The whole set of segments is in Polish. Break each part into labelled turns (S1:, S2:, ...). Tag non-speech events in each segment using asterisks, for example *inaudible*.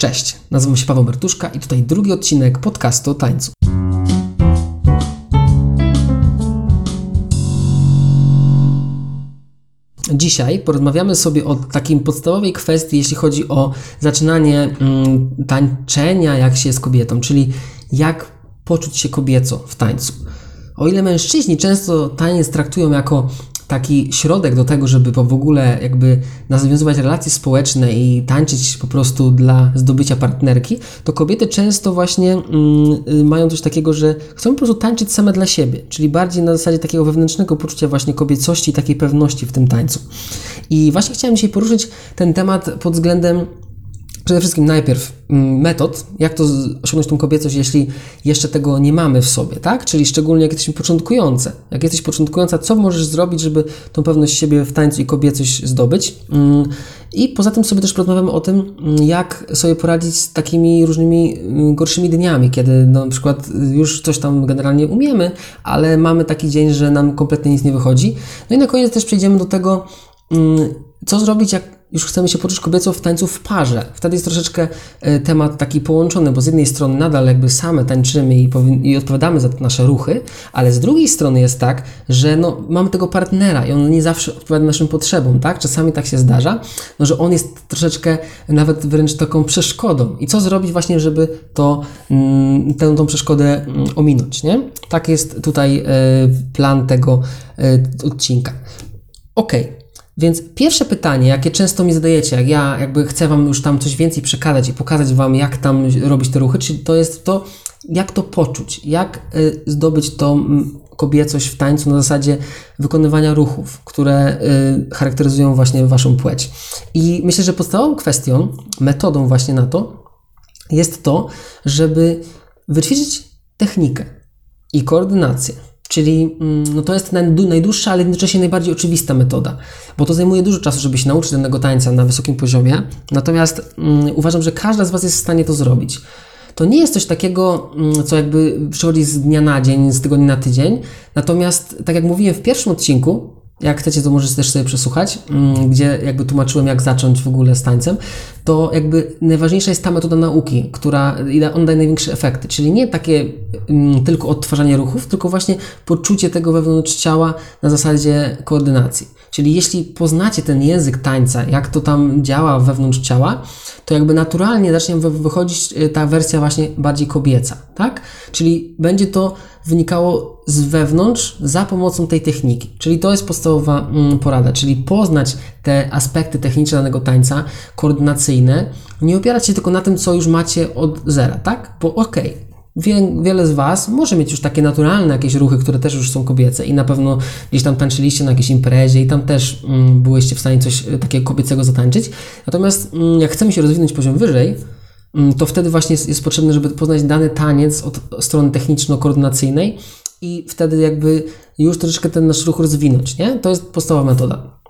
S1: Cześć, nazywam się Paweł Mertuszka i tutaj drugi odcinek podcastu o tańcu. Dzisiaj porozmawiamy sobie o takiej podstawowej kwestii, jeśli chodzi o zaczynanie mm, tańczenia, jak się jest kobietą, czyli jak poczuć się kobieco w tańcu. O ile mężczyźni często taniec traktują jako taki środek do tego, żeby w ogóle jakby nawiązywać relacje społeczne i tańczyć po prostu dla zdobycia partnerki, to kobiety często właśnie mm, mają coś takiego, że chcą po prostu tańczyć same dla siebie, czyli bardziej na zasadzie takiego wewnętrznego poczucia właśnie kobiecości i takiej pewności w tym tańcu. I właśnie chciałem dzisiaj poruszyć ten temat pod względem Przede wszystkim najpierw mm, metod, jak to osiągnąć tą kobiecość, jeśli jeszcze tego nie mamy w sobie, tak? Czyli szczególnie jak jesteśmy początkujące. Jak jesteś początkująca, co możesz zrobić, żeby tą pewność siebie w tańcu i kobiecość zdobyć? Mm, I poza tym sobie też porozmawiamy o tym, mm, jak sobie poradzić z takimi różnymi gorszymi dniami, kiedy no, na przykład już coś tam generalnie umiemy, ale mamy taki dzień, że nam kompletnie nic nie wychodzi. No i na koniec też przejdziemy do tego, co zrobić, jak już chcemy się poczuć kobiecą w tańcu w parze. Wtedy jest troszeczkę e, temat taki połączony, bo z jednej strony nadal jakby same tańczymy i, i odpowiadamy za nasze ruchy, ale z drugiej strony jest tak, że no, mamy tego partnera i on nie zawsze odpowiada naszym potrzebom, tak? Czasami tak się zdarza, no, że on jest troszeczkę nawet wręcz taką przeszkodą. I co zrobić właśnie, żeby to, mm, tę tą przeszkodę mm, ominąć, nie? Tak jest tutaj e, plan tego e, odcinka. Okej. Okay. Więc pierwsze pytanie, jakie często mi zadajecie, jak ja jakby chcę Wam już tam coś więcej przekazać i pokazać Wam, jak tam robić te ruchy, czyli to jest to, jak to poczuć, jak y, zdobyć tą kobiecość w tańcu na zasadzie wykonywania ruchów, które y, charakteryzują właśnie Waszą płeć. I myślę, że podstawową kwestią, metodą właśnie na to jest to, żeby wyćwiczyć technikę i koordynację Czyli mm, no to jest najdłuższa, ale jednocześnie najbardziej oczywista metoda, bo to zajmuje dużo czasu, żeby się nauczyć danego tańca na wysokim poziomie. Natomiast um, uważam, że każda z Was jest w stanie to zrobić. To nie jest coś takiego, um, co jakby przychodzi z dnia na dzień, z tygodnia na tydzień. Natomiast, tak jak mówiłem w pierwszym odcinku, jak chcecie, to możecie też sobie przesłuchać, mm, gdzie jakby tłumaczyłem, jak zacząć w ogóle z tańcem, to jakby najważniejsza jest ta metoda nauki, która on daje największe efekty, czyli nie takie mm, tylko odtwarzanie ruchów, tylko właśnie poczucie tego wewnątrz ciała na zasadzie koordynacji. Czyli jeśli poznacie ten język tańca, jak to tam działa wewnątrz ciała, to jakby naturalnie zacznie wychodzić y, ta wersja właśnie bardziej kobieca, tak? Czyli będzie to wynikało z wewnątrz za pomocą tej techniki. Czyli to jest podstawowa mm, porada, czyli poznać te aspekty techniczne danego tańca, koordynacyjne, nie opierać się tylko na tym, co już macie od zera, tak? Bo okej, okay, Wie, wiele z Was może mieć już takie naturalne jakieś ruchy, które też już są kobiece i na pewno gdzieś tam tańczyliście na jakiejś imprezie i tam też mm, byłyście w stanie coś e, takiego kobiecego zatańczyć. Natomiast mm, jak chcemy się rozwinąć poziom wyżej, mm, to wtedy właśnie jest, jest potrzebne, żeby poznać dany taniec od strony techniczno-koordynacyjnej i wtedy jakby już troszeczkę ten nasz ruch rozwinąć, nie? To jest podstawowa metoda.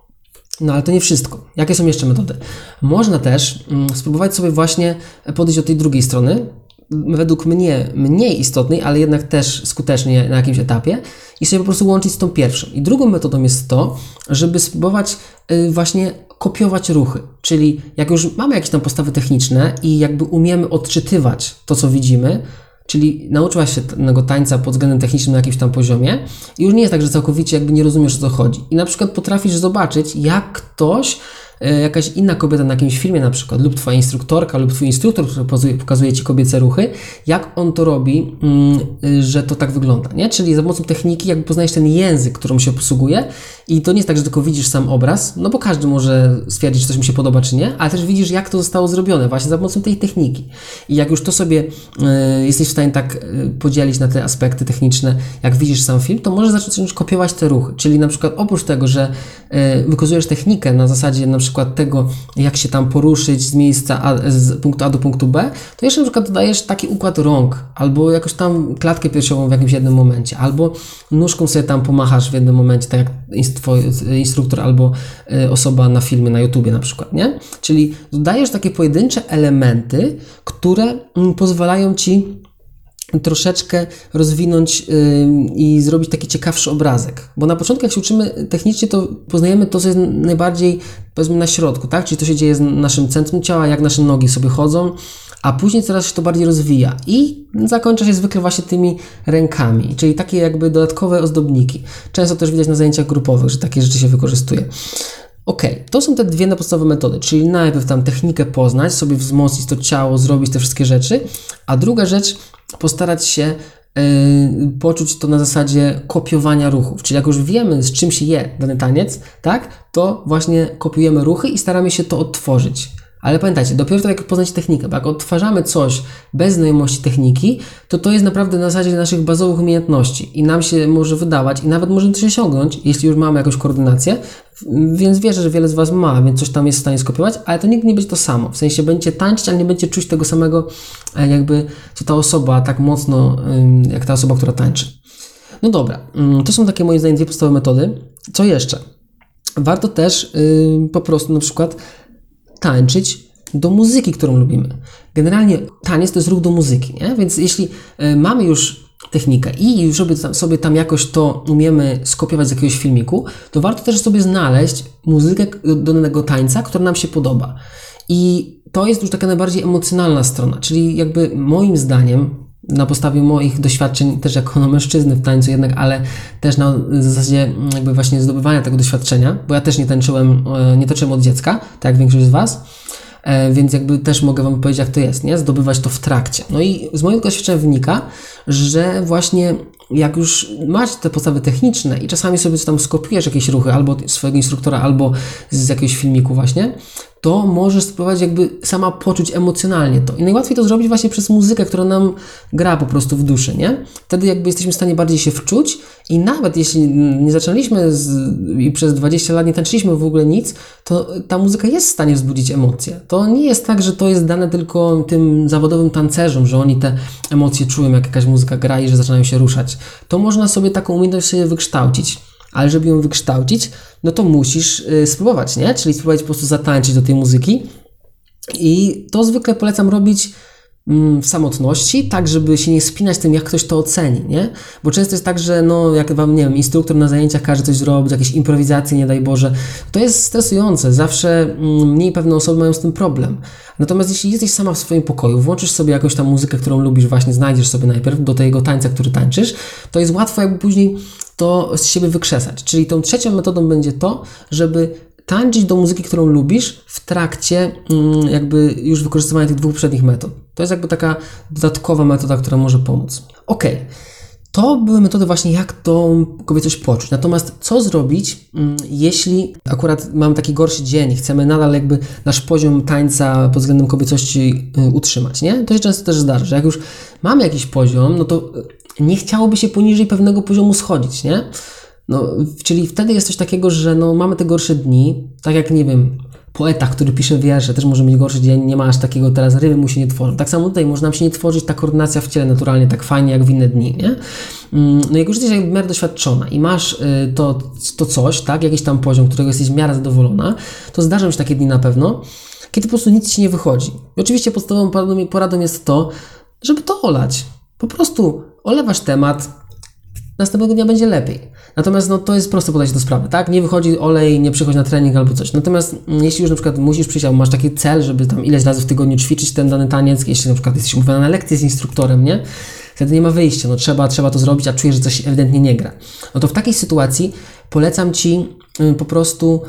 S1: No ale to nie wszystko. Jakie są jeszcze metody? Można też mm, spróbować sobie właśnie podejść od tej drugiej strony, według mnie mniej istotnej, ale jednak też skutecznej na jakimś etapie i sobie po prostu łączyć z tą pierwszą. I drugą metodą jest to, żeby spróbować y, właśnie kopiować ruchy. Czyli jak już mamy jakieś tam postawy techniczne i jakby umiemy odczytywać to, co widzimy, czyli nauczyłaś się tego tańca pod względem technicznym na jakimś tam poziomie i już nie jest tak, że całkowicie jakby nie rozumiesz o co chodzi. I na przykład potrafisz zobaczyć, jak ktoś jakaś inna kobieta na jakimś filmie na przykład, lub Twoja instruktorka, lub Twój instruktor, który pokazuje Ci kobiece ruchy, jak on to robi, mm, że to tak wygląda, nie? Czyli za pomocą techniki jakby poznajesz ten język, którą się posługuje i to nie jest tak, że tylko widzisz sam obraz, no bo każdy może stwierdzić, czy coś mu się podoba, czy nie, ale też widzisz, jak to zostało zrobione właśnie za pomocą tej techniki. I jak już to sobie y, jesteś w stanie tak y, podzielić na te aspekty techniczne, jak widzisz sam film, to możesz zacząć kopiować te ruchy. Czyli na przykład oprócz tego, że y, wykazujesz technikę na zasadzie na przykład przykład tego, jak się tam poruszyć z miejsca A, z punktu A do punktu B, to jeszcze na przykład dodajesz taki układ rąk, albo jakoś tam klatkę piersiową w jakimś jednym momencie, albo nóżką sobie tam pomachasz w jednym momencie, tak jak instruktor albo y, osoba na filmie, na YouTubie na przykład, nie? Czyli dodajesz takie pojedyncze elementy, które mm, pozwalają Ci troszeczkę rozwinąć yy, i zrobić taki ciekawszy obrazek. Bo na początku, jak się uczymy technicznie, to poznajemy to, co jest najbardziej, powiedzmy, na środku, tak? Czyli to się dzieje z naszym centrum ciała, jak nasze nogi sobie chodzą, a później coraz się to bardziej rozwija i zakończa się zwykle właśnie tymi rękami, czyli takie jakby dodatkowe ozdobniki. Często też widać na zajęciach grupowych, że takie rzeczy się wykorzystuje. Ok, to są te dwie podstawowe metody, czyli najpierw tam technikę poznać, sobie wzmocnić to ciało, zrobić te wszystkie rzeczy, a druga rzecz, postarać się Yy, poczuć to na zasadzie kopiowania ruchów. Czyli jak już wiemy, z czym się je dany taniec, tak, to właśnie kopiujemy ruchy i staramy się to odtworzyć. Ale pamiętajcie, dopiero to jak poznać technikę, bo jak odtwarzamy coś bez znajomości techniki, to to jest naprawdę na zasadzie naszych bazowych umiejętności i nam się może wydawać i nawet możemy coś osiągnąć, jeśli już mamy jakąś koordynację, więc wierzę, że wiele z Was ma, więc coś tam jest w stanie skopiować, ale to nigdy nie będzie to samo. W sensie będziecie tańczyć, ale nie będziecie czuć tego samego, e, jakby co ta osoba tak mocno, jak ta osoba, która tańczy. No dobra, mm, to są takie moje zdaniem dwie podstawowe metody. Co jeszcze? Warto też po prostu na przykład tańczyć do muzyki, którą lubimy. Generalnie taniec to jest ruch do muzyki, nie? Więc jeśli e, mamy już technikę i już sobie tam jakoś to umiemy skopiować z jakiegoś filmiku, to warto też sobie znaleźć muzykę do danego tańca, która nam się podoba. I to jest już taka najbardziej emocjonalna strona, czyli jakby moim zdaniem na podstawie moich doświadczeń też jako no, mężczyzny w tańcu jednak, ale też na zasadzie mm, jakby właśnie zdobywania tego doświadczenia, bo ja też nie tańczyłem, e, nie tańczyłem od dziecka, tak jak większość z Was, e, więc jakby też mogę Wam powiedzieć, jak to jest, nie? Zdobywać to w trakcie. No i z mojego doświadczenia wynika, że właśnie jak już masz te podstawy techniczne i czasami sobie tam skopiujesz jakieś ruchy albo swojego instruktora, albo z jakiegoś filmiku właśnie, to możesz spróbować jakby sama poczuć emocjonalnie to. I najłatwiej to zrobić właśnie przez muzykę, która nam gra po prostu w duszy, nie? Wtedy jakby jesteśmy w stanie bardziej się wczuć i nawet jeśli nie zaczęliśmy z, i przez 20 lat nie tańczyliśmy w ogóle nic, to ta muzyka jest w stanie wzbudzić emocje. To nie jest tak, że to jest dane tylko tym zawodowym tancerzom, że oni te emocje czują, jak jakaś muzyka gra i że zaczynają się ruszać. To można sobie taką umiejętność sobie wykształcić ale żeby ją wykształcić, no to musisz y, spróbować, nie? Czyli spróbować po prostu zatańczyć do tej muzyki. I to zwykle polecam robić mm, w samotności, tak żeby się nie spinać tym, jak ktoś to oceni, nie? Bo często jest tak, że no, jak wam, nie wiem, instruktor na zajęciach każe coś zrobić, jakieś improwizacje, nie daj Boże, to jest stresujące. Zawsze mm, mniej pewne osoby mają z tym problem. Natomiast jeśli jesteś sama w swoim pokoju, włączysz sobie jakąś tam muzykę, którą lubisz, właśnie znajdziesz sobie najpierw do tego tańca, który tańczysz, to jest łatwo jakby później to z siebie wykrzesać. Czyli tą trzecią metodą będzie to, żeby tańczyć do muzyki, którą lubisz w trakcie mm, jakby już wykorzystywania tych dwóch poprzednich metod. To jest jakby taka dodatkowa metoda, która może pomóc. Ok, to były metody właśnie, jak tą kobiecość poczuć. Natomiast co zrobić, mm, jeśli akurat mamy taki gorszy dzień i chcemy nadal jakby nasz poziom tańca pod względem kobiecości y, utrzymać, nie? To się często też zdarza, że jak już mamy jakiś poziom, no to nie chciałoby się poniżej pewnego poziomu schodzić, nie? No, czyli wtedy jest coś takiego, że no, mamy te gorsze dni, tak jak, nie wiem, poeta, który pisze wiersze, też może mieć gorszy dzień, nie ma aż takiego teraz ryby mu się nie tworzy. Tak samo tutaj może nam się nie tworzyć ta koordynacja w ciele naturalnie tak fajnie jak w inne dni, nie? Mm, no jak już jesteś w miarę doświadczona i masz y, to, to coś, tak, jakiś tam poziom, którego jesteś w miarę zadowolona, to zdarzają się takie dni na pewno, kiedy po prostu nic ci nie wychodzi. I oczywiście podstawową poradą jest to, żeby to olać. Po prostu olewasz temat, następnego dnia będzie lepiej. Natomiast no, to jest proste podejście do sprawy, tak? Nie wychodzi olej, nie przychodź na trening albo coś. Natomiast mm, jeśli już na przykład musisz przyjść, albo masz taki cel, żeby tam ileś razy w tygodniu ćwiczyć ten dany taniec, jeśli na przykład jesteś umówiona na lekcję z instruktorem, nie? Wtedy nie ma wyjścia, no trzeba, trzeba to zrobić, a czujesz, że coś ewidentnie nie gra. No to w takiej sytuacji polecam Ci y, po prostu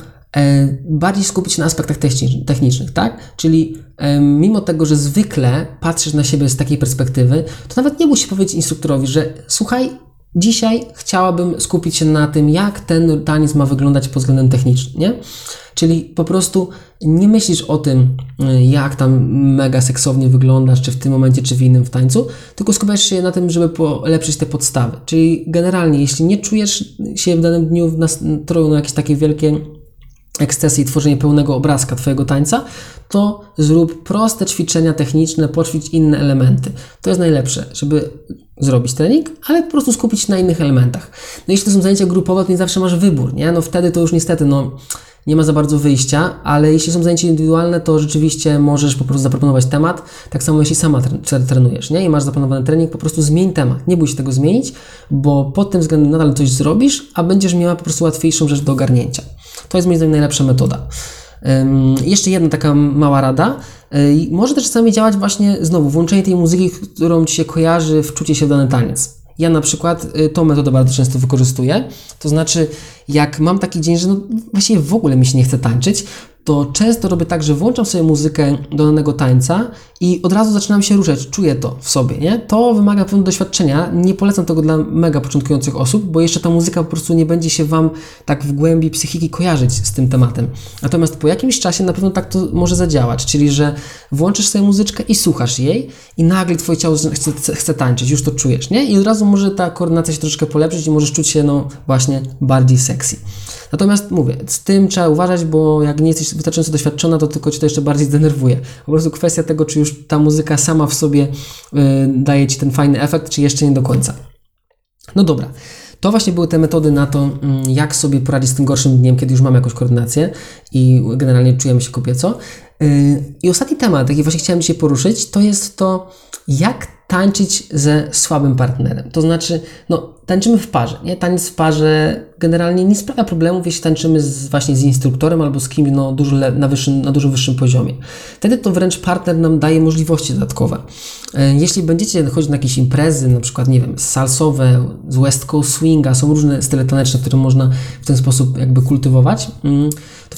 S1: bardziej skupić się na aspektach technicznych, tak? Czyli e, mimo tego, że zwykle patrzysz na siebie z takiej perspektywy, to nawet nie musisz powiedzieć instruktorowi, że słuchaj, Dzisiaj chciałabym skupić się na tym, jak ten taniec ma wyglądać pod względem technicznym, nie? Czyli po prostu nie myślisz o tym, jak tam mega seksownie wyglądasz, czy w tym momencie, czy w innym w tańcu, tylko skupiasz się na tym, żeby polepszyć te podstawy. Czyli generalnie, jeśli nie czujesz się w danym dniu w nastroju na jakieś takie wielkie ekscesy i tworzenie pełnego obrazka Twojego tańca, to zrób proste ćwiczenia techniczne, poćwicz inne elementy. To jest najlepsze, żeby zrobić trening, ale po prostu skupić się na innych elementach. No jeśli to są zajęcia grupowe, to nie zawsze masz wybór, nie? No wtedy to już niestety, no nie ma za bardzo wyjścia, ale jeśli są zajęcia indywidualne, to rzeczywiście możesz po prostu zaproponować temat, tak samo jeśli sama trenujesz, nie? I masz zaplanowany trening, po prostu zmień temat, nie bój się tego zmienić, bo pod tym względem nadal coś zrobisz, a będziesz miała po prostu łatwiejszą rzecz do ogarnięcia. To jest moim zdaniem najlepsza metoda. Um, jeszcze jedna taka mała rada. Um, może też czasami działać właśnie znowu włączenie tej muzyki, którą ci się kojarzy, wczucie się w dany taniec. Ja na przykład y, tą metodę bardzo często wykorzystuję. To znaczy, jak mam taki dzień, że no właściwie w ogóle mi się nie chce tańczyć, to często robię tak, że włączam sobie muzykę do danego tańca i od razu zaczynam się ruszać, czuję to w sobie, nie? To wymaga pewnego doświadczenia, nie polecam tego dla mega początkujących osób, bo jeszcze ta muzyka po prostu nie będzie się Wam tak w głębi psychiki kojarzyć z tym tematem. Natomiast po jakimś czasie na pewno tak to może zadziałać, czyli że włączysz sobie muzyczkę i słuchasz jej i nagle Twoje ciało chce, chce tańczyć, już to czujesz, nie? I od razu może ta koordynacja się troszeczkę polepszyć i możesz czuć się, no właśnie, bardziej sexy. Natomiast mówię, z tym trzeba uważać, bo jak nie jesteś wystarczająco doświadczona, to tylko Cię to jeszcze bardziej zdenerwuje. Po prostu kwestia tego, czy już ta muzyka sama w sobie y, daje Ci ten fajny efekt, czy jeszcze nie do końca. No dobra. To właśnie były te metody na to, mm, jak sobie poradzić z tym gorszym dniem, kiedy już mamy jakąś koordynację i generalnie czujemy się kobieco. Y, I ostatni temat, jaki właśnie chciałem dzisiaj poruszyć, to jest to, jak tańczyć ze słabym partnerem. To znaczy, no, tańczymy w parze, nie? Taniec w parze generalnie nie sprawia problemów, jeśli tańczymy z, właśnie z instruktorem albo z kimś no, dużo na, wyższym, na dużo wyższym poziomie. Wtedy to wręcz partner nam daje możliwości dodatkowe. E, jeśli będziecie chodzić na jakieś imprezy, na przykład, nie wiem, salsowe, z West Coast Swinga, są różne style taneczne, które można w ten sposób jakby kultywować, mm,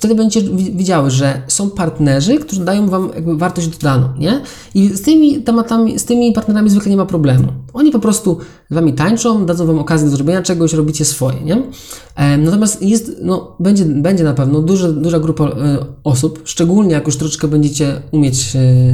S1: wtedy będziecie widziały, że są partnerzy, którzy dają Wam wartość dodaną, nie? I z tymi tematami, z tymi partnerami zwykle nie ma problemu. Oni po prostu z Wami tańczą, dadzą Wam okazję do zrobienia czegoś, robicie swoje, nie? Natomiast jest, no, będzie, będzie na pewno duża, duża grupa e, osób, szczególnie jak już troszeczkę będziecie umieć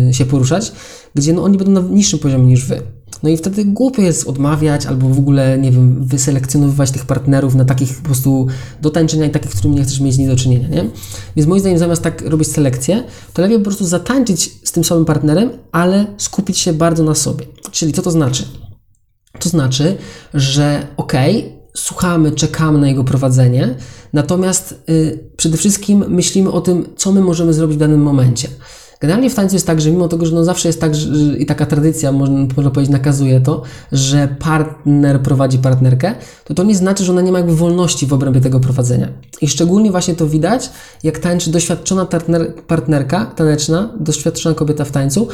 S1: e, się poruszać, gdzie no, oni będą na niższym poziomie niż Wy. No i wtedy głupio jest odmawiać albo w ogóle, nie wiem, wyselekcjonowywać tych partnerów na takich po prostu do tańczenia i takich, z którymi nie chcesz mieć nic do czynienia, nie? Więc moim zdaniem zamiast tak robić selekcję, to lepiej po prostu zatańczyć z tym samym partnerem, ale skupić się bardzo na sobie. Czyli co to znaczy? To znaczy, że okej, okay, słuchamy, czekamy na jego prowadzenie, natomiast y, przede wszystkim myślimy o tym, co my możemy zrobić w danym momencie. Generalnie w tańcu jest tak, że mimo tego, że no zawsze jest tak, że, i taka tradycja, można, powiedzieć, nakazuje to, że partner prowadzi partnerkę, to to nie znaczy, że ona nie ma jakby wolności w obrębie tego prowadzenia. I szczególnie właśnie to widać, jak tańczy doświadczona partner, partnerka taneczna, doświadczona kobieta w tańcu,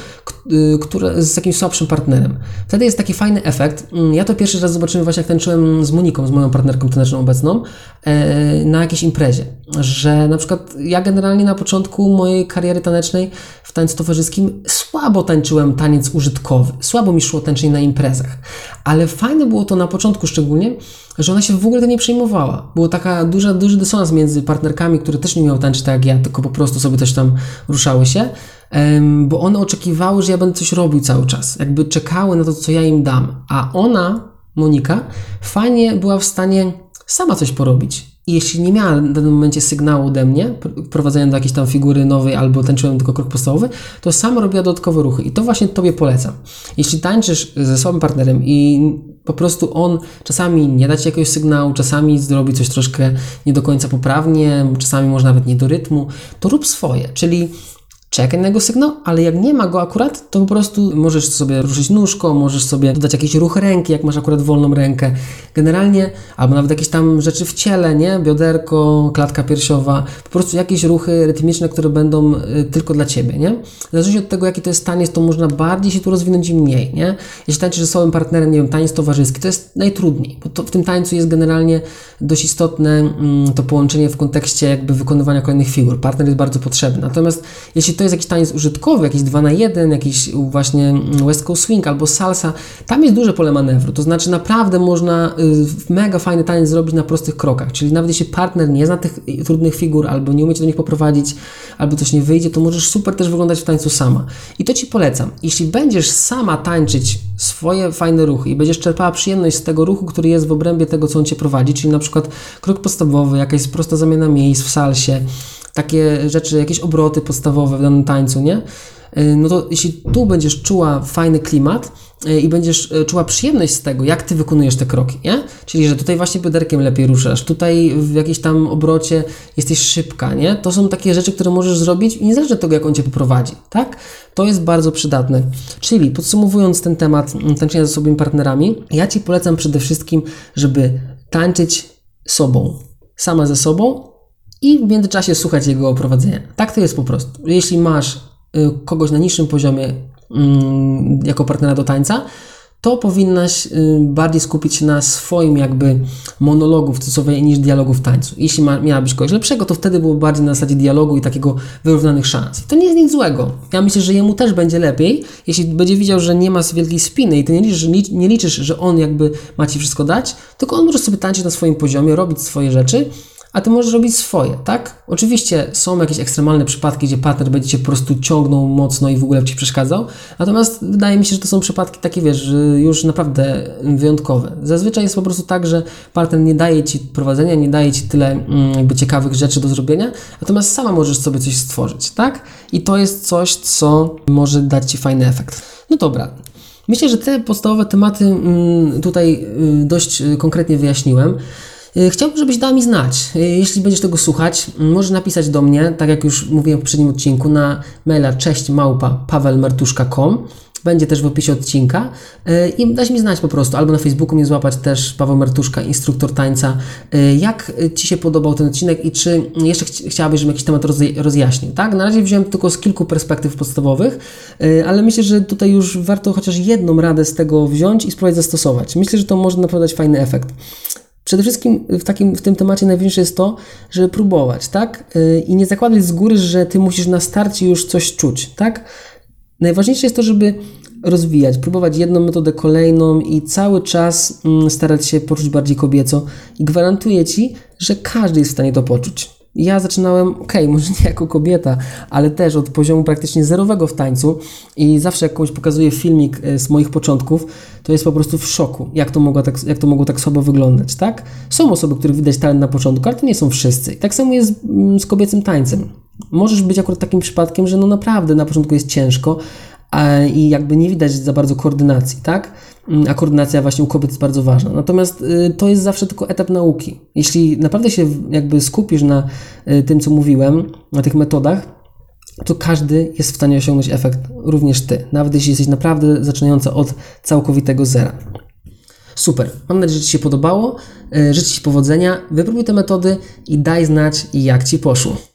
S1: y, która z jakimś słabszym partnerem. Wtedy jest taki fajny efekt. Mm, ja to pierwszy raz zobaczyłem właśnie, jak tańczyłem z Moniką, z moją partnerką taneczną obecną, na jakiejś imprezie. Że na przykład ja generalnie na początku mojej kariery tanecznej w tańcu towarzyskim słabo tańczyłem taniec użytkowy, słabo mi szło tańczenie na imprezach, ale fajne było to na początku szczególnie, że ona się w ogóle tym nie przejmowała. Było taka duża, duży dysonans między partnerkami, które też nie miały tańczyć tak jak ja, tylko po prostu sobie też tam ruszały się, bo one oczekiwały, że ja będę coś robił cały czas, jakby czekały na to, co ja im dam, a ona, Monika, fajnie była w stanie sama coś porobić i jeśli nie miała w danym momencie sygnału ode mnie, prowadzenia do jakiejś tam figury nowej albo tańczyłem tylko krok podstawowy, to sama robiła dodatkowe ruchy. I to właśnie Tobie polecam. Jeśli tańczysz ze swoim partnerem i po prostu on czasami nie da Ci jakiegoś sygnału, czasami zrobi coś troszkę nie do końca poprawnie, czasami może nawet nie do rytmu, to rób swoje. Czyli czekaj na jego sygnał, ale jak nie ma go akurat, to po prostu możesz sobie ruszyć nóżką, możesz sobie dodać jakiś ruch ręki, jak masz akurat wolną rękę. Generalnie, albo nawet jakieś tam rzeczy w ciele, nie? Bioderko, klatka piersiowa, po prostu jakieś ruchy rytmiczne, które będą y, tylko dla Ciebie, nie? Zależy od tego, jaki to jest taniec, to można bardziej się tu rozwinąć i mniej, nie? Jeśli tańczysz ze swoim partnerem, nie wiem, taniec towarzyski, to jest najtrudniej, bo w tym tańcu jest generalnie dość istotne mm, to połączenie w kontekście jakby wykonywania kolejnych figur. Partner jest bardzo potrzebny. Natomiast jeśli to jest jakiś taniec użytkowy, jakiś 2 na 1, jakiś właśnie West Coast Swing albo salsa, tam jest duże pole manewru. To znaczy naprawdę można y, mega fajny taniec zrobić na prostych krokach. Czyli nawet jeśli partner nie zna tych trudnych figur albo nie umiecie do nich poprowadzić, albo coś nie wyjdzie, to możesz super też wyglądać w tańcu sama. I to Ci polecam. Jeśli będziesz sama tańczyć swoje fajne ruchy i będziesz czerpała przyjemność z tego ruchu, który jest w obrębie tego, co on Cię prowadzi, czyli na przykład krok podstawowy, jakaś prosta zamiana miejsc w salsie, takie rzeczy, jakieś obroty podstawowe w danym tańcu, nie? y, no to jeśli tu będziesz czuła fajny klimat y, i będziesz y, czuła przyjemność z tego, jak ty wykonujesz te kroki, nie? Czyli, że tutaj właśnie bioderkiem lepiej ruszasz, tutaj w jakiejś tam obrocie jesteś szybka, nie? To są takie rzeczy, które możesz zrobić i niezależnie od tego, jak on cię poprowadzi, tak? To jest bardzo przydatne. Czyli podsumowując ten temat mm, tańczenia ze sobą partnerami, ja ci polecam przede wszystkim, żeby tańczyć sobą, sama ze sobą i w międzyczasie słuchać jego prowadzenia. Tak to jest po prostu. Jeśli masz y, kogoś na niższym poziomie mm, jako partnera do tańca, to powinnaś y, bardziej skupić się na swoim jakby monologu w cudzysłowie niż dialogu w tańcu. Jeśli ma, miałabyś kogoś lepszego, to wtedy było bardziej na zasadzie dialogu i takiego wyrównanych szans. I to nie jest nic złego. Ja myślę, że jemu też będzie lepiej, jeśli będzie widział, że nie ma wielkiej spiny i ty nie liczysz, nie liczysz, że on jakby ma ci wszystko dać, tylko on może sobie tańczyć na swoim poziomie, robić swoje rzeczy a ty możesz robić swoje, tak? Oczywiście są jakieś ekstremalne przypadki, gdzie partner będzie cię po prostu ciągnął mocno i w ogóle ci przeszkadzał, natomiast wydaje mi się, że to są przypadki takie, wiesz, już naprawdę wyjątkowe. Zazwyczaj jest po prostu tak, że partner nie daje ci prowadzenia, nie daje ci tyle mm, jakby ciekawych rzeczy do zrobienia, natomiast sama możesz sobie coś stworzyć, tak? I to jest coś, co może dać ci fajny efekt. No dobra, Myślę, że te podstawowe tematy mm, tutaj y, dość y, konkretnie wyjaśniłem. Y, chciałbym, żebyś dała mi znać. Y, jeśli będziesz tego słuchać, możesz napisać do mnie, tak jak już mówiłem w poprzednim odcinku, na maila cześć małpa Będzie też w opisie odcinka y, i dać mi znać po prostu, albo na Facebooku mnie złapać też Paweł Martuszka, instruktor tańca. Jak Ci się podobał ten odcinek i czy jeszcze ch chciałabyś, żebym jakiś temat rozjaśnił, tak? Na razie wziąłem tylko z kilku perspektyw podstawowych, ale myślę, że tutaj już warto chociaż jedną radę z tego wziąć i spróbować zastosować. Myślę, że to może naprawdę dać fajny efekt. Przede wszystkim w, takim, w tym temacie najważniejsze jest to, żeby próbować, tak? Y, I nie zakładać z góry, że ty musisz na starcie już coś czuć, tak? Najważniejsze jest to, żeby rozwijać, próbować jedną metodę kolejną i cały czas mm, starać się poczuć bardziej kobieco i gwarantuję ci, że każdy jest w stanie to poczuć. Ja zaczynałem, ok, *laughs* może nie jako kobieta, ale też od poziomu praktycznie zerowego w tańcu i zawsze jak komuś pokazuję filmik e, z moich początków, to jest po prostu w szoku, jak to, mogło tak, jak to mogło tak słabo wyglądać, tak? Są osoby, których widać talent na początku, ale to nie są wszyscy. I tak samo jest mm, z kobiecym tańcem. Możesz być akurat takim przypadkiem, że no naprawdę na początku jest ciężko, i jakby nie widać za bardzo koordynacji, tak? Mm, a koordynacja właśnie u kobiet jest bardzo ważna. Natomiast y, to jest zawsze tylko etap nauki. Jeśli naprawdę się jakby skupisz na y, tym, co mówiłem, na tych metodach, to każdy jest w stanie osiągnąć efekt, również ty, nawet jeśli jesteś naprawdę zaczynająca od całkowitego zera. Super, mam nadzieję, że Ci się podobało. Y, życzę Ci powodzenia, wypróbuj te metody i daj znać, jak Ci poszło.